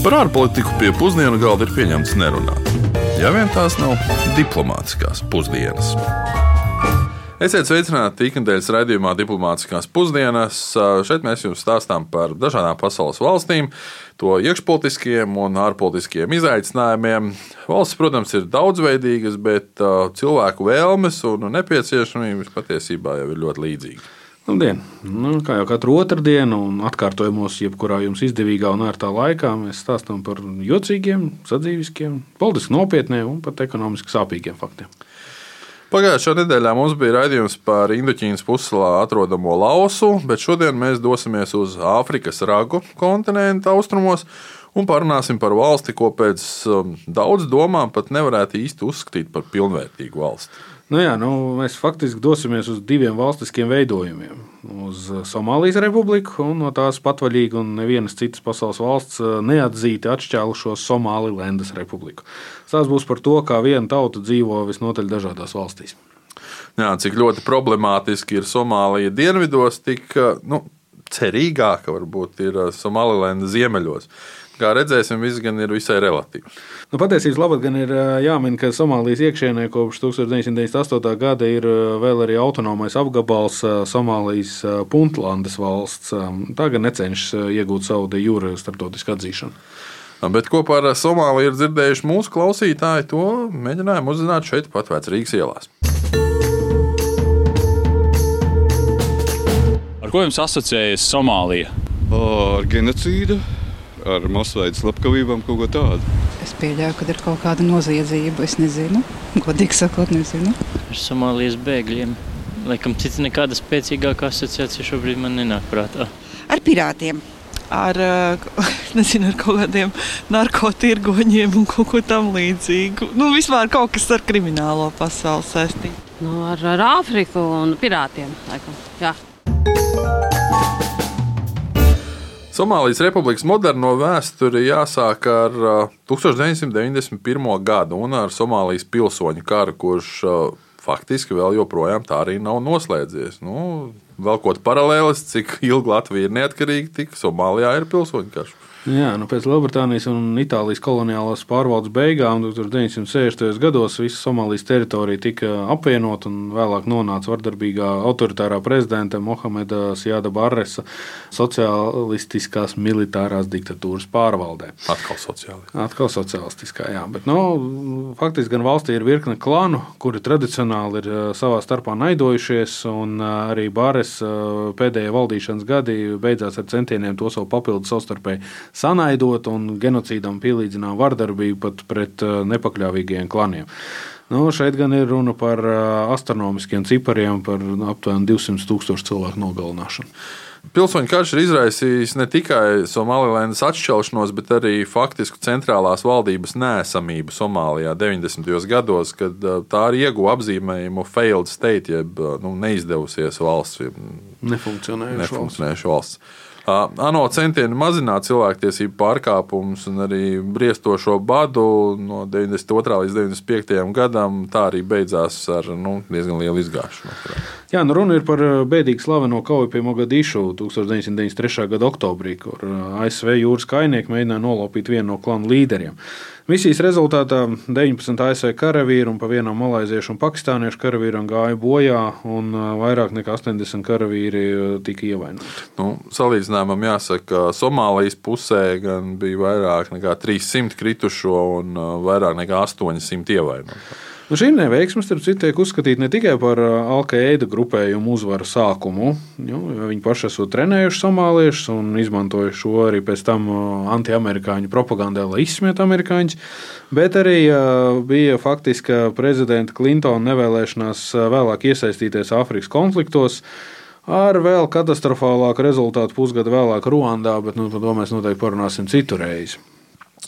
Par ārpolitiku pie pusdienu galda ir pieņemts nerunāt. Ja vien tās nav diplomātiskās pusdienas. Esiet sveicināti ikdienas raidījumā Diplomātiskās pusdienas. Šeit mēs jums stāstām par dažādām pasaules valstīm, to iekšpolitiskiem un ārpolitiskiem izaicinājumiem. Valsts, protams, ir daudzveidīgas, bet cilvēku vēlmes un nepieciešamības patiesībā jau ir ļoti līdzīgas. Labdien! Nu, kā jau katru otrdienu, un atkārtojumos, jebkurā jums izdevīgā un ērtā laikā, mēs stāstām par jocīgiem, sadzīviskiem, politiski nopietniem un pat ekonomiski sāpīgiem faktiem. Pagājušā nedēļā mums bija raidījums par Indoķīnas pussalā atrodamo lausu, bet šodien mēs dosimies uz Āfrikas ragu kontinentu austrumos un parunāsim par valsti, ko pēc um, daudz domām pat nevarētu īsti uzskatīt par pilnvērtīgu valsti. Nu jā, nu, mēs faktiski dosimies uz diviem valstiskiem veidojumiem. Uz Somālijas republiku un no tās patvaļīgi un nevienas citas pasaules valsts uh, neatzīti atšķēlušo Somālilendas republiku. Tās būs par to, kā viena tauta dzīvo visnotaļ dažādās valstīs. Jā, cik ļoti problemātiski ir Somālija dienvidos, tik uh, nu, cerīgāka varbūt ir uh, Somālilanda ziemeļos. Kā redzēsim, viss gan ir visai relatīvs. Nu, patiesībā labāk gan ir jāmin, ka Somālijas iekšienē kopš 1998. gada ir vēl arī autonomais apgabals Somālijas Puntlandes valsts. Tā gan necenšas iegūt savu de jure starptautisku atzīšanu. Bet ko par Somāliju ir dzirdējuši mūsu klausītāji, to mēģinājām uzzināt šeit, pat Vecrīgas ielās. Ar ko jums asociējas Somālija? Ar genocīdu, ar masveidu slepkavībām, kaut ko tādu. Es pieļauju, ka ir kaut kāda noziedzība. Es nezinu, godīgi sakot, nezinu. Ar Somālijas bēgļiem. Laikam, cits nekāda spēcīgāka asociācija šobrīd man nenāk prātā. Ar pirātiem. Ar, nezinu, ar kaut kādiem narkotirgoņiem un kaut ko tamlīdzīgu. Nu, vispār kaut kas ar kriminālo pasauli saistīts. Nu, ar, ar Āfriku un pirātiem. Laikam. Jā. Somālijas republikas moderno vēsturi jāsāk ar 1991. gadu un ar Somālijas pilsoņu karu, kurš faktiski vēl joprojām tā arī nav noslēdzies. Nu, vēl kaut paralēlis, cik ilgi Latvija ir neatkarīga, tik Somālijā ir pilsoņu karš. Jā, nu pēc Lielbritānijas un Itālijas koloniālās pārvaldes beigām 1960. gados visa Somālijas teritorija tika apvienota un vēlāk nonāca vardarbīgā autoritārā prezidenta Mohameda Sjāda Barresa sociālistiskās militārās diktatūras pārvaldē. Atkal sociālistiskā. Atkal sociālistiskā, jā. Bet, nu, faktiski gan valstī ir virkne klanu, kuri tradicionāli ir savā starpā naidojušies, un arī Barres pēdējie valdīšanas gadi beidzās ar centieniem to savu papildu savstarpēji sanaidot un genocīdam pielīdzinām vardarbību pat pret uh, nepakļāvīgiem klaniem. Nu, šeit gan ir runa par uh, astronomiskiem cipariem, par aptuveni 200 tūkstošu cilvēku nogalināšanu. Pilsoņu karš ir izraisījis ne tikai Somalilandes atšķelšanos, bet arī faktisku centrālās valdības nēsamību Somālijā 90. gados, kad uh, tā arī ieguva apzīmējumu failed state, jeb nu, neizdevusies valsts, nefunkcionējuša valsts. valsts. ANO centieni mazināt cilvēktiesību pārkāpumus un arī briestošo badu no 92. līdz 95. gadam, tā arī beidzās ar nu, diezgan lielu izgāšanu. Jā, nu runa ir par bēdīgi slaveno kauju pie Mogadišu 1993. gada oktobrī, kur ASV jūras kainieki mēģināja nolaupīt vienu no klanu līderiem. Misijas rezultātā 19 ASV karavīri un pa vienam malaiziešu un pakistāniešu karavīram gāja bojā, un vairāk nekā 80 karavīri tika ievainoti. Nu, salīdzinājumam jāsaka, ka Somālijas pusē gan bija vairāk nekā 300 kritušo un vairāk nekā 800 ievainotu. Nu, šī neveiksme, starp citu, tiek uzskatīta ne tikai par Alkaida grupējumu uzvaru sākumu. Jo, viņi paši esat trenējuši somāliešus un izmantojuši šo arī pēc tam anti-amerikāņu propagandai, lai izsmietu amerikāņus. Bet arī bija faktiski prezidenta Klintona nevēlēšanās vēlāk iesaistīties Āfrikas konfliktos. Ar vēl katastrofālāku rezultātu pusgadu vēlāk Ruandā, bet nu, par to mēs noteikti parunāsim citu reizi.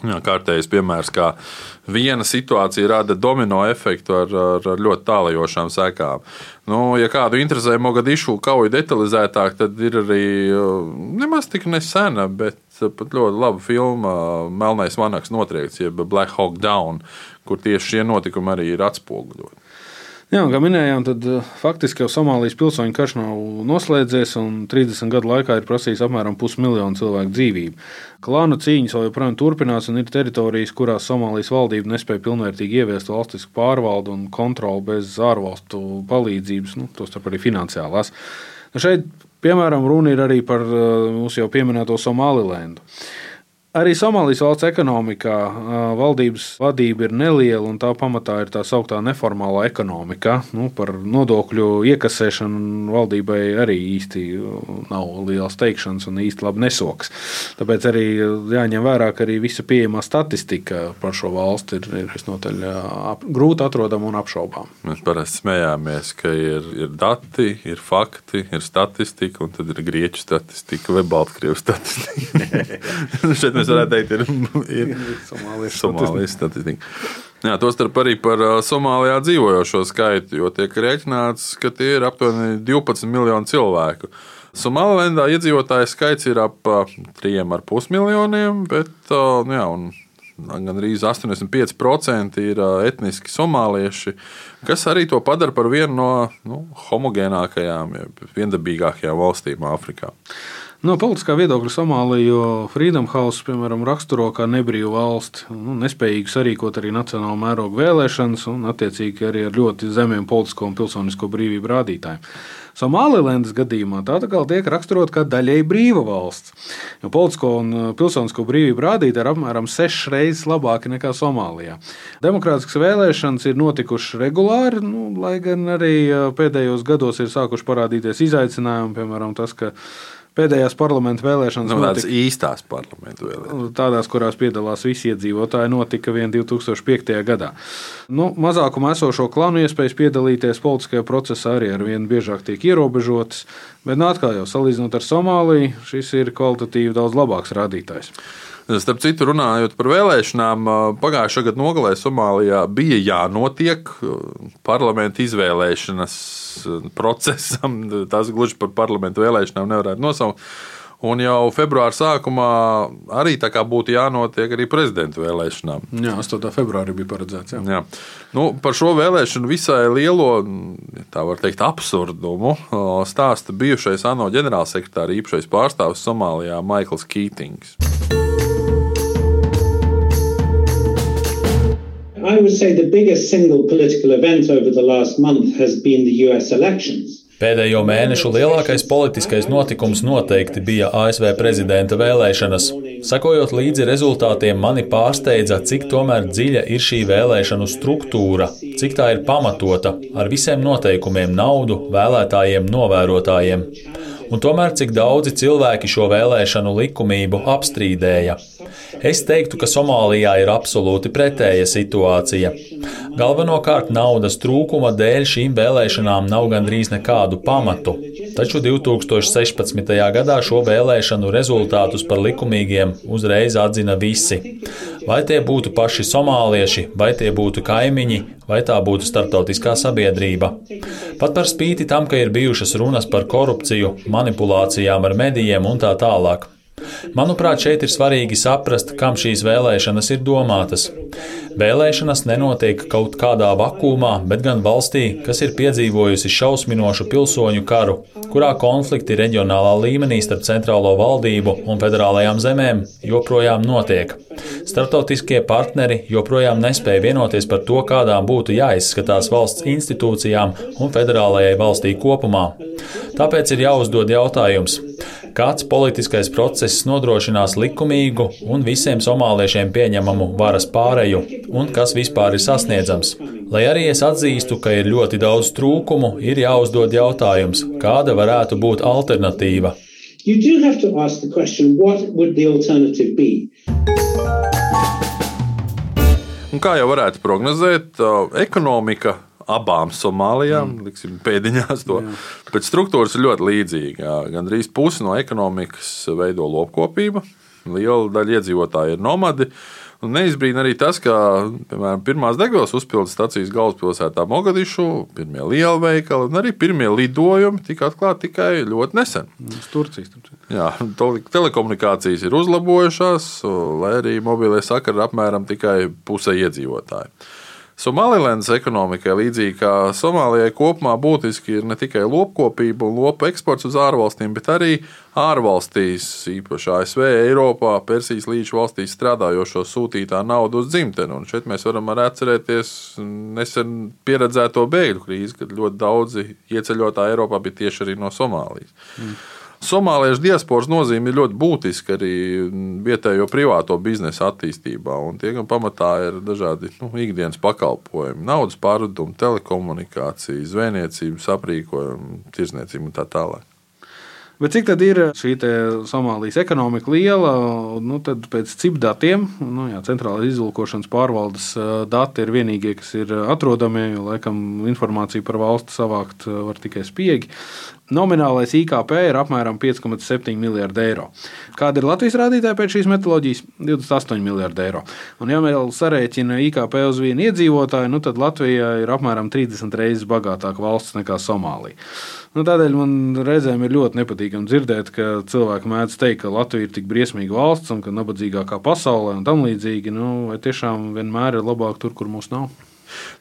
Jā, kārtējs piemērs, kā viena situācija rada domino efektu ar, ar, ar ļoti tālajošām sekām. Nu, ja kādu interesē Mogadišu kauja detalizētāk, tad ir arī nemaz tik nesena, bet pat ļoti laba filma Melnais vanaks notriekts, jeb Black Hawk Down, kur tieši šie notikumi arī ir atspoguļoti. Jā, kā minējām, tad uh, faktiski jau Somālijas pilsoņu karš nav noslēdzies, un 30 gadu laikā ir prasījis apmēram pusmiljonu cilvēku dzīvību. Klānu cīņas joprojām turpinās, un ir teritorijas, kurās Somālijas valdība nespēja pilnvērtīgi ieviest valstisku pārvaldu un kontroli bez ārvalstu palīdzības, nu, tostarp arī finansiālās. Šeit, piemēram, runa ir arī par uh, mūsu jau pieminēto Somālilendu. Arī Somālijas valsts ekonomikā valdības vadība ir neliela, un tā pamatā ir tā sauktā neformālā ekonomika. Nu, par nodokļu iekasēšanu valdībai arī īsti nav liels teikšanas un īsti labi nesoks. Tāpēc arī jāņem vērā, ka arī visa pieejamā statistika par šo valsti ir, ir visnotaļ ap, grūti atrodama un apšaubām. Mēs parasti smējāmies, ka ir, ir dati, ir fakti, ir statistika, un tad ir grieķu statistika vai baltkrievu statistika. mēs varētu teikt, ir, ir Somālijas Somālijas statistika. Jā, tostarp arī par Somālijā dzīvojošo skaitu, jo tiek rēķināts, ka tie ir aptuveni 12 miljoni cilvēku. Somālijā iedzīvotāju skaits ir ap 3,5 miljoniem, bet nu jā, gan arī 85% ir etniski somālieši, kas arī to padara par vienu no nu, homogēnākajām, viendabīgākajām valstīm Āfrikā. No politiskā viedokļa Somāliju Freedom House piemēram, raksturo kā nebrīvu valsti, nu, nespējīgu sarīkot arī nacionālu mērogu vēlēšanas un, attiecīgi, arī ar ļoti zemiem politisko un pilsonisko brīvību rādītājiem. Somālilendas gadījumā tā atkal tiek raksturota kā daļēji brīva valsts. Jo politisko un pilsonisko brīvību rādītāji ir apmēram sešas reizes labāki nekā Somālijā. Demokrātiskas vēlēšanas ir notikušas regulāri, nu, lai gan arī pēdējos gados ir sākuši parādīties izaicinājumi, piemēram, tas, ka Pēdējās parlamentu vēlēšanas nu, tādas notika, īstās parlamentu vēlēšanas. Tādās, kurās piedalās visi iedzīvotāji, notika vien 2005. gadā. Nu, mazākuma esošo klanu iespējas piedalīties politiskajā procesā arī ar vien biežāk tiek ierobežotas, bet nu, atkal jau salīdzinot ar Somāliju, šis ir kvalitatīvi daudz labāks rādītājs. Starp citu, runājot par vēlēšanām, pagājušā gada nogalē Somālijā bija jānotiek parlamentu izvēlēšanas procesam. Tas gluži par parlamentu vēlēšanām nevarētu nosaukt. Un jau februāra sākumā arī būtu jānotiek arī prezidenta vēlēšanām. Jā, 8. februārī bija paredzēts. Jā. Jā. Nu, par šo vēlēšanu visai lielo, tā var teikt, absurdumu stāsta bijušais ANO ģenerālsekretāra īpašais pārstāvis Somālijā Maikls Kītings. I would say the biggest single political event over the last month has been the US elections. Pēdējo mēnešu lielākais politiskais notikums noteikti bija ASV prezidenta vēlēšanas. Sakojot līdzi rezultātiem, mani pārsteidza, cik tomēr dziļa ir šī vēlēšanu struktūra, cik tā ir pamatota ar visiem noteikumiem, naudu, vēlētājiem, novērotājiem un tomēr cik daudzi cilvēki šo vēlēšanu likumību apstrīdēja. Es teiktu, ka Somālijā ir absolūti pretēja situācija. Galvenokārt naudas trūkuma dēļ šīm vēlēšanām nav gandrīz nekādu pamatu. Taču 2016. gadā šo vēlēšanu rezultātus par likumīgiem uzreiz atzina visi. Vai tie būtu paši somālieši, vai tie būtu kaimiņi, vai tā būtu starptautiskā sabiedrība. Pat par spīti tam, ka ir bijušas runas par korupciju, manipulācijām ar medijiem un tā tālāk. Manuprāt, šeit ir svarīgi saprast, kam šīs vēlēšanas ir domātas. Vēlēšanas nenotiek kaut kādā vakumā, bet gan valstī, kas ir piedzīvojusi šausminošu pilsoņu karu, kurā konflikti reģionālā līmenī starp centrālo valdību un federālajām zemēm joprojām notiek. Startautiskie partneri joprojām nespēja vienoties par to, kādām būtu jāizskatās valsts institūcijām un federālajai valstī kopumā. Tāpēc ir jāuzdod jautājums, kāds politiskais process nodrošinās likumīgu un visiem somāliešiem pieņemamu varas pāreju, un kas vispār ir sasniedzams. Lai arī es atzīstu, ka ir ļoti daudz trūkumu, ir jāuzdod jautājums, kāda varētu būt alternatīva. You do have to ask the question, what would the alternative be? Un kā jau varētu prognozēt, ekonomika abām Somālijām, mm. liksim, pēdiņās to. Jā. Pēc struktūras ir ļoti līdzīga. Gan arī pusi no ekonomikas veido lopkopība, liela daļa iedzīvotāji ir nomadi. Un neizbrīna arī tas, ka piemēram, pirmās degvielas uzpildes stācijas galvaspilsētā Mogadišu, pirmie lielveikali un arī pirmie lidojumi tika atklāti tikai ļoti nesen. Uz Turcijas. Jā, telekomunikācijas ir uzlabojušās, lai arī mobilie sakari ir apmēram tikai pusē iedzīvotāji. Somalilandes ekonomikai, līdzīgi kā Somālijai kopumā, būtiski ir ne tikai lopkopība un lopu eksports uz ārvalstīm, bet arī ārvalstīs, īpaši ASV, Eiropā, Persijas līča valstīs strādājošo sūtītā naudu uz dzimteni. Un šeit mēs varam arī atcerēties nesen pieredzēto bēgļu krīzi, kad ļoti daudzi ieceļotāji Eiropā bija tieši arī no Somālijas. Mm. Somāliešu diasporas nozīme ir ļoti būtiska arī vietējo privāto biznesa attīstībā. Tie gan pamatā ir dažādi nu, ikdienas pakalpojumi, naudas pārvedumi, telekomunikācija, zvejniecības aprīkojumi, tirzniecība un tā tālāk. Bet cik tad ir šī Somālijas ekonomika liela? Nu, pēc CIP datiem, nu, jā, centrālās izlūkošanas pārvaldes dati ir vienīgie, kas ir atrodami. Jo, laikam, informāciju par valsti savākt var tikai spiegi. Nominālais IKP ir apmēram 5,7 miljardi eiro. Kāda ir Latvijas rādītāja pēc šīs metodoloģijas? 28 miljardi eiro. Un, ja mēs sarēķinām IKP uz vienu iedzīvotāju, nu, tad Latvija ir apmēram 30 reizes bagātāka valsts nekā Somālija. Nu, tādēļ man reizēm ir ļoti nepatīkami dzirdēt, ka cilvēki mēdz teikt, ka Latvija ir tik briesmīga valsts un ka nabadzīgākā pasaulē un tam līdzīgi. Nu, vai tiešām vienmēr ir labāk tur, kur mums nav?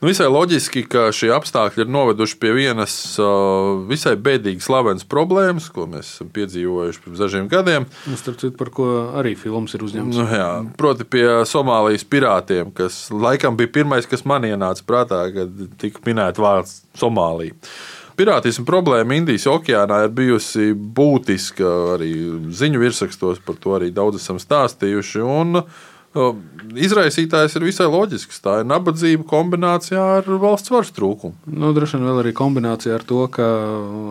Nu, visai loģiski, ka šie apstākļi ir noveduši pie vienas uh, visai bēdīgas slavenas problēmas, ko mēs esam piedzīvojuši pirms dažiem gadiem. Starp citu, par ko arī filmas ir uzņemts. Nu, jā, proti, pie Somālijas pirātiem, kas laikam bija pirmais, kas man ienāca prātā, kad tika minēta vārds Somālija. Pirātisma problēma Indijas okeānā ir bijusi būtiska. Arī ziņu virsrakstos par to arī daudz esam stāstījuši. Un, Izraisītājs ir visai loģisks. Tā ir nabadzība kombinācijā ar valsts varas trūkumu. Nu, droši vien vēl arī kombinācijā ar to, ka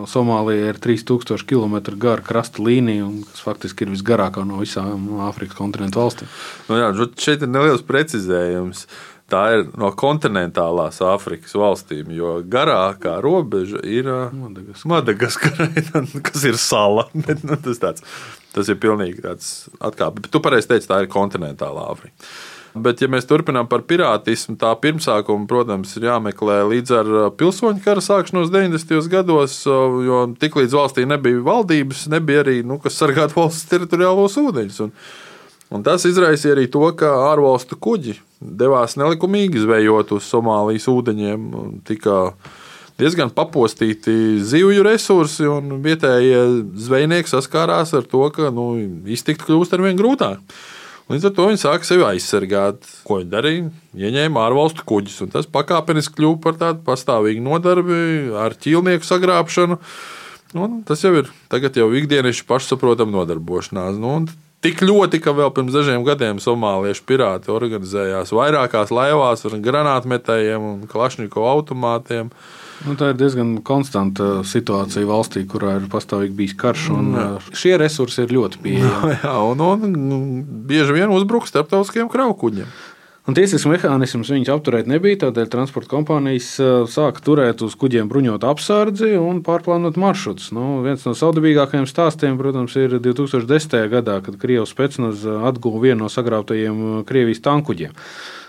Somālija ir 3000 km gara krasta līnija, kas faktiski ir visgarākā no visām Āfrikas kontinentu valstīm. Nu, jā, šeit ir neliels precizējums. Tā ir no kontinentālās Āfrikas valstīm, jo garākā robeža ir Madagaskarai, kas ir sala. Bet, nu, tas, tāds, tas ir pilnīgi tāds atkāpe. Bet tu pareizi teici, tā ir kontinentālā Āfrika. Bet, ja mēs turpinām par pirātismu, tā pirmsākuma, protams, ir jāmeklē līdz ar pilsoņu kara sākšanos 90. gados, jo tiklīdz valstī nebija valdības, nebija arī, nu, kas sargātu valsts teritoriālos ūdeņus. Un, un tas izraisīja arī to, ka ārvalstu kuģi devās nelikumīgi zvejot uz Somālijas ūdeņiem. Tika diezgan papostīti zivju resursi, un vietējie zvejnieki saskārās ar to, ka nu, iztikt kļūst ar vien grūtāk. Līdz ar to viņi sāka sevi aizsargāt. Ko viņi darīja? Ieņēma ārvalstu kuģus, un tas pakāpeniski kļuva par tādu pastāvīgu nodarbi ar ķīlnieku sagrābšanu. Nu, tas jau ir tagad jau ikdienišķi pašsaprotama nodarbošanās. Nu, Tik ļoti, ka vēl pirms dažiem gadiem somāliešu pirāti organizējās vairākās laivās ar granātmetējiem un klašņiko automātiem. Nu, tā ir diezgan konstanta situācija valstī, kurā ir pastāvīgi bijis karš. Šie resursi ir ļoti pieejami. Jā, un, un, un bieži vien uzbruk starptautiskiem kraukuģiem. Un tiesisks mehānisms viņus apturēt nebija, tādēļ transporta kompānijas sāka turēt uz kuģiem bruņotu apsardzi un pārplānot maršrutus. Nu, viens no saudabīgākajiem stāstiem, protams, ir 2010. gadā, kad Krievijas pēcnaz atguva vienu no sagrābtajiem Krievijas tankuģiem.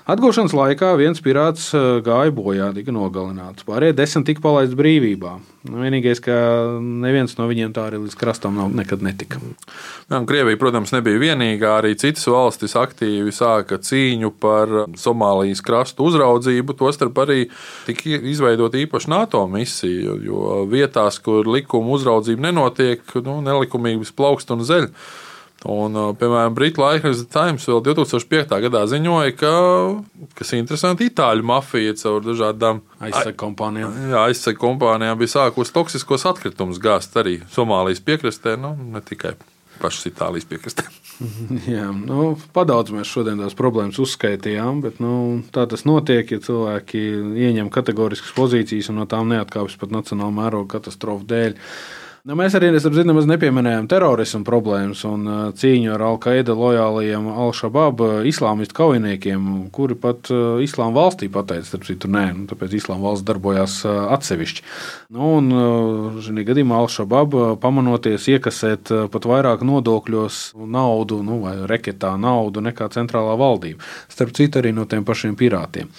Atgūšanas laikā viens pirāts eh, gāja bojā, tika nogalināts. Pārējie desmit tika palaists brīvībā. Nu, vienīgais, ka neviens no viņiem tā arī līdz krastam nav, nekad netika. Jā, Krievija, protams, nebija vienīgā. Arī citas valstis aktīvi sāka cīņu par Somālijas krastu uzraudzību. Tostarp arī tika izveidota īpaša NATO misija, jo vietās, kur likuma uzraudzība nenotiek, nu, nelikumības plaukst un zeļ. Un, piemēram, Britu laikraksts Times vēl 2005. gadā ziņoja, ka, kas ir interesanti, itāļu mafija caur dažādām aizsegu kompānijām. Jā, aizsegu kompānijām bija sākusi toksiskos atkritumus gāzt arī Somālijas piekrastē, nu, ne tikai pašas Itālijas piekrastē. Jā, nu, padaudz mēs šodien tās problēmas uzskaitījām, bet nu, tā tas notiek, ja cilvēki ieņem kategoriskas pozīcijas un no tām neatkāpjas pat nacionāla mēroga katastrofu dēļ. Nu, mēs arī zinām, nepieminējām terorismu problēmas un uh, cīņu ar Al-Qaida lojālajiem Al-Shabaab uh, islāmistu kaujiniekiem, kuri pat uh, Islāma valstī pateica, starp citu, nē, nu, tāpēc Islāma valsts darbojās atsevišķi. Nu, un šī gadījumā Al-Shabaab pamanoties iekasēt pat vairāk nodokļos naudu, nu, vai reketā naudu nekā centrālā valdība. Starp citu, arī no tiem pašiem pirātiem.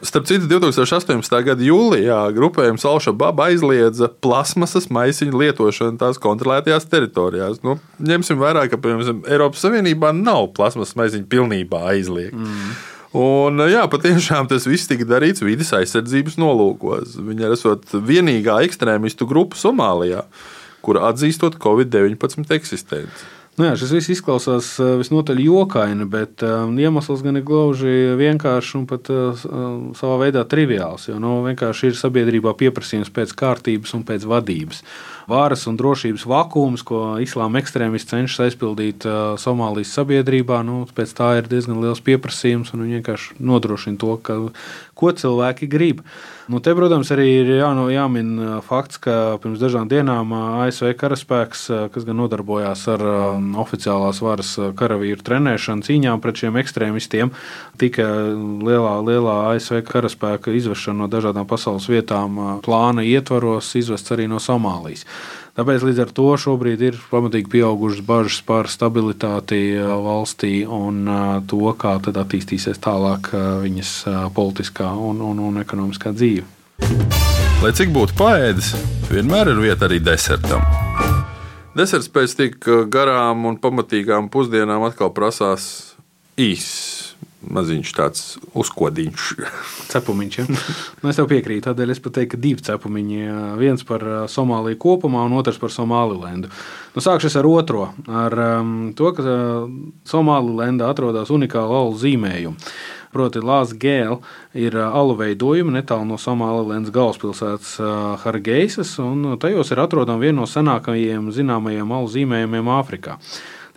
Starp citu, 2018. gada jūlijā grupējums Alšababa aizliedza plasmasas maisiņu lietošanu tās kontrolētajās teritorijās. Nu, ņemsim vērā, ka piemēram, Eiropas Savienībā nav plasmasas maisiņu pilnībā aizliegta. Mm. Un, jā, patiešām tas viss tika darīts vidas aizsardzības nolūkos. Viņa esot vienīgā ekstrēmistu grupa Somālijā, kur atzīstot Covid-19 eksistenci. Nu jā, šis viss izklausās eh, visnotaļ jokaini, bet um, iemesls gan ir gluži vienkāršs un pat uh, savā veidā triviāls. Jo nu, vienkārši ir sabiedrībā pieprasījums pēc kārtības un pēc vadības varas un drošības vakums, ko islāma ekstrēmisti cenšas aizpildīt uh, Somālijas sabiedrībā. Nu, pēc tā ir diezgan liels pieprasījums, un viņi vienkārši nodrošina to, ka, ko cilvēki grib. Nu, te, protams, arī ir jā, nu, jāmin fakts, ka pirms dažām dienām ASV karaspēks, kas gan nodarbojās ar oficiālās varas karavīru trenēšanu, cīņām pret šiem ekstrēmistiem, tika lielā, lielā ASV karaspēka izvešana no dažādām pasaules vietām plāna ietvaros, izvests arī no Somālijas. Tāpēc līdz ar to šobrīd ir pamatīgi pieaugušas bažas par stabilitāti valstī un to, kā attīstīsies tālāk viņas politiskā un, un, un ekonomiskā dzīve. Lai cik būtu paēdis, vienmēr ir vieta arī desertam. Deserts pēc tik garām un pamatīgām pusdienām atkal prasās īss maziņš tāds uzkodiņš. Cepumiņš. Ja? Nu, es tev piekrītu. Tādēļ es pat teiktu, ka divi cepumiņi. Viens par Somāliju kopumā, un otrs par Somālilendu. Nu, sākšu ar otro. Ar um, to, ka Somālilenda atrodas unikāla alu zīmējuma. Proti, Lāsas gēla ir alu veidojumi netālu no Somālijas galvaspilsētas Hargeisas, un tajos ir atrodama viena no senākajiem zināmajiem alu zīmējumiem Āfrikā.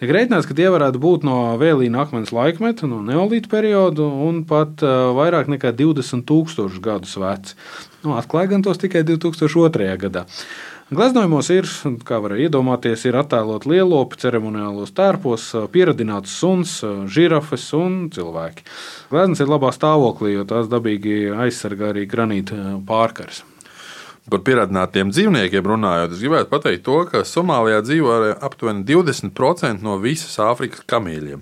Tiek rēķināts, ka tie varētu būt no vēlīna akmens laikmeta, no neolīta perioda un pat vairāk nekā 20,000 gadus veci. Nu, atklāja gan tos tikai 2002. gadā. Gleznojumos ir, kā var iedomāties, ir attēlot lielopi ceremoniālos tērpos, pieradināts suns, žirafes un cilvēki. Gleznas ir labā stāvoklī, jo tās dabīgi aizsargā arī granīta pārkaras. Par pierādinātiem dzīvniekiem runājot, es gribētu pateikt to, ka Somālijā dzīvo aptuveni 20% no visas Āfrikas kamīļiem.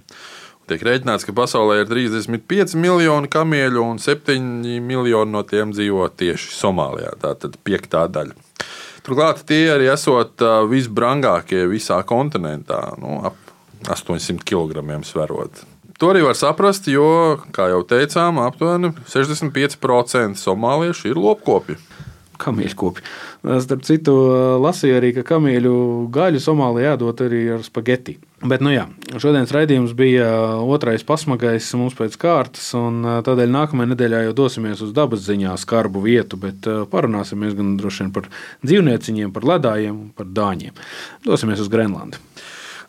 Tiek rēķināts, ka pasaulē ir 35 miljoni kamieļu, un 7 miljoni no tiem dzīvo tieši Somālijā. Tā tad piektā daļa. Turklāt tie arī esot visbrangākie visā kontinentā, nu, ap 800 kg sverot. To arī var saprast, jo, kā jau teicām, aptuveni 65% somāliešu ir lopkopi kamieļu kopi. Starp citu, lasīju arī, ka kamieļu gaļu Somālijā jādod arī ar spageti. Bet, nu jā, šodienas raidījums bija otrais pasmagais mums pēc kārtas, un tādēļ nākamajā nedēļā jau dosimies uz dabas ziņā skarbu vietu, bet parunāsimies gan droši vien par dzīvnieciņiem, par ledājiem, par dāņiem. Dosimies uz Grenlandi.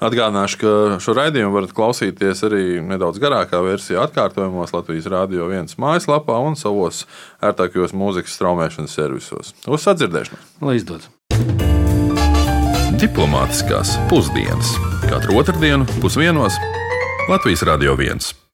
Atgādināšu, ka šo raidījumu varat klausīties arī nedaudz garākā versijā, atkārtojumos Latvijas Rādio 1 mājaslapā un savos ērtākajos mūzikas straumēšanas servisos. Uz sadzirdēšanos! Lai izdodas! Diplomātiskās pusdienas katru otrdienu pusdienos Latvijas Rādio 1.